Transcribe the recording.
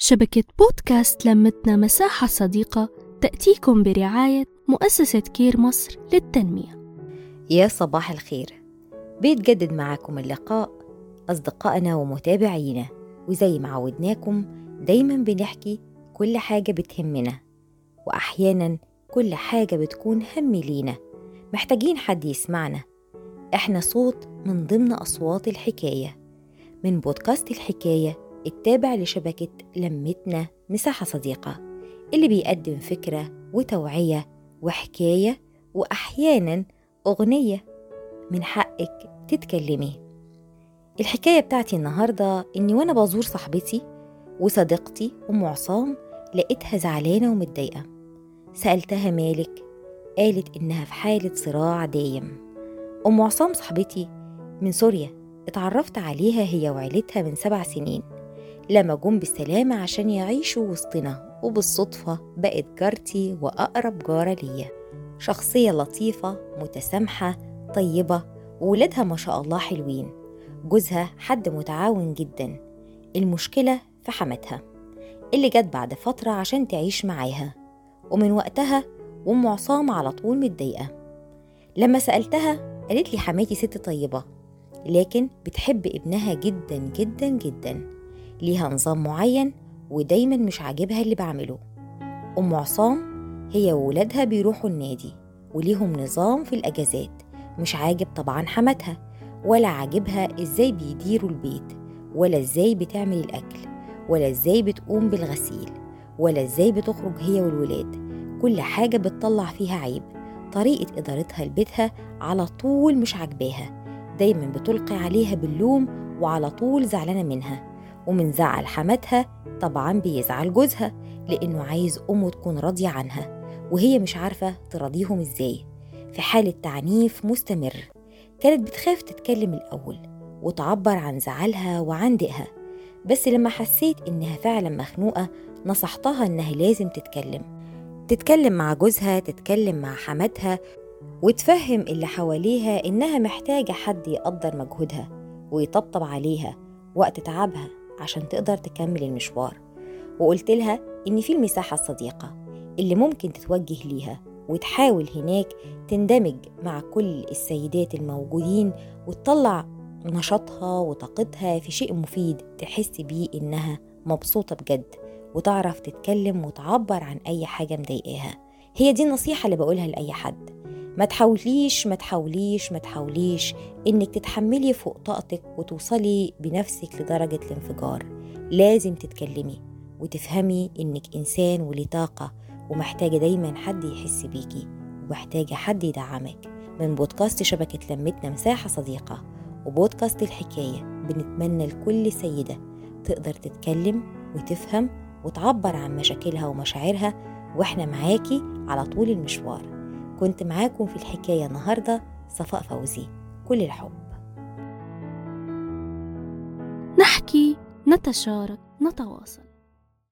شبكة بودكاست لمتنا مساحة صديقة تأتيكم برعاية مؤسسة كير مصر للتنمية. يا صباح الخير. بيتجدد معاكم اللقاء أصدقائنا ومتابعينا وزي ما عودناكم دايما بنحكي كل حاجة بتهمنا وأحيانا كل حاجة بتكون هم لينا. محتاجين حد يسمعنا. إحنا صوت من ضمن أصوات الحكاية. من بودكاست الحكاية التابع لشبكة لمتنا مساحة صديقة اللي بيقدم فكرة وتوعية وحكاية وأحيانا أغنية. من حقك تتكلمي. الحكاية بتاعتي النهاردة إني وأنا بزور صاحبتي وصديقتي أم عصام لقيتها زعلانة ومتضايقة. سألتها مالك قالت إنها في حالة صراع دايم. أم عصام صاحبتي من سوريا اتعرفت عليها هي وعيلتها من سبع سنين. لما جم بالسلامة عشان يعيشوا وسطنا وبالصدفة بقت جارتي وأقرب جارة ليا. شخصية لطيفة متسامحة طيبة وولادها ما شاء الله حلوين. جوزها حد متعاون جدا. المشكلة في حماتها. اللي جت بعد فترة عشان تعيش معاها. ومن وقتها وأم عصام على طول متضايقة. لما سألتها قالت لي حماتي ست طيبة لكن بتحب ابنها جدا جدا جدا. ليها نظام معين ودايما مش عاجبها اللي بعمله. أم عصام هي وولادها بيروحوا النادي وليهم نظام في الأجازات مش عاجب طبعا حماتها ولا عاجبها إزاي بيديروا البيت ولا إزاي بتعمل الأكل ولا إزاي بتقوم بالغسيل ولا إزاي بتخرج هي والولاد. كل حاجة بتطلع فيها عيب. طريقة إدارتها لبيتها على طول مش عاجباها. دايما بتلقي عليها باللوم وعلى طول زعلانة منها. ومن زعل حماتها طبعا بيزعل جوزها لأنه عايز أمه تكون راضية عنها وهي مش عارفة تراضيهم إزاي. في حالة تعنيف مستمر. كانت بتخاف تتكلم الأول وتعبر عن زعلها وعن ضيقها بس لما حسيت إنها فعلا مخنوقة نصحتها إنها لازم تتكلم. تتكلم مع جوزها تتكلم مع حماتها وتفهم اللي حواليها إنها محتاجة حد يقدر مجهودها ويطبطب عليها وقت تعبها. عشان تقدر تكمل المشوار. وقلت لها إن في المساحة الصديقة اللي ممكن تتوجه ليها وتحاول هناك تندمج مع كل السيدات الموجودين وتطلع نشاطها وطاقتها في شيء مفيد تحس بيه إنها مبسوطة بجد وتعرف تتكلم وتعبر عن أي حاجة مضايقاها. هي دي النصيحة اللي بقولها لأي حد. ما تحاوليش ما تحاوليش ما تحاوليش إنك تتحملي فوق طاقتك وتوصلي بنفسك لدرجة الانفجار. لازم تتكلمي وتفهمي إنك إنسان ولي طاقة ومحتاجة دايما حد يحس بيكي ومحتاجة حد يدعمك. من بودكاست شبكة لمتنا مساحة صديقة وبودكاست الحكاية بنتمنى لكل سيدة تقدر تتكلم وتفهم وتعبر عن مشاكلها ومشاعرها وإحنا معاكي على طول المشوار. كنت معاكم في الحكاية النهاردة صفاء فوزي. كل الحب. نحكي نتشارك نتواصل.